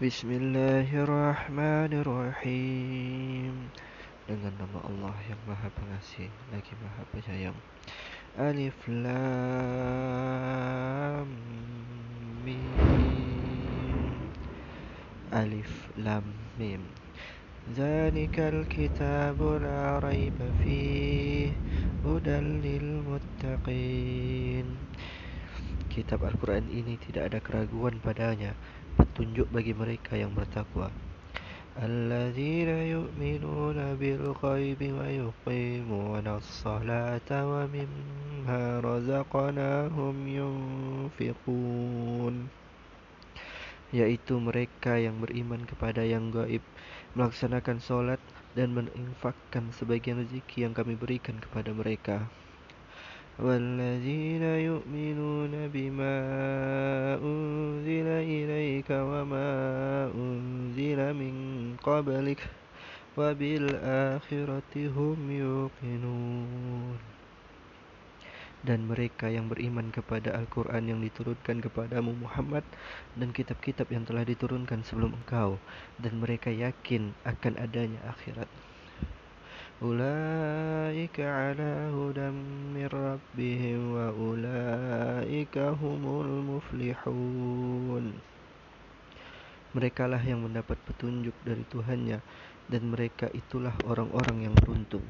Bismillahirrahmanirrahim. Dengan nama Allah yang maha pengasih Lagi maha penyayang. Alif Lam Mim. Alif Lam Mim. Kitabu la raiba fih. Hudan lil muttaqin. Kitab Al-Quran ini tidak ada keraguan padanya Petunjuk bagi mereka yang bertakwa Alladzina yu'minuna bil ghaibi wa yuqimuna as-salata wa mimma razaqnahum yunfiqun Yaitu mereka yang beriman kepada yang gaib melaksanakan solat dan menginfakkan sebagian rezeki yang kami berikan kepada mereka. والذين يؤمنون بما أنزل إليك وما أنزل من قبلك وبالآخرة هم يوقنون dan mereka yang beriman kepada Al-Quran yang diturunkan kepadamu Muhammad dan kitab-kitab yang telah diturunkan sebelum engkau dan mereka yakin akan adanya akhirat. Ulaika ala hudam min rabbihim wa ulaika humul muflihun. Mereka lah yang mendapat petunjuk dari Tuhannya dan mereka itulah orang-orang yang beruntung.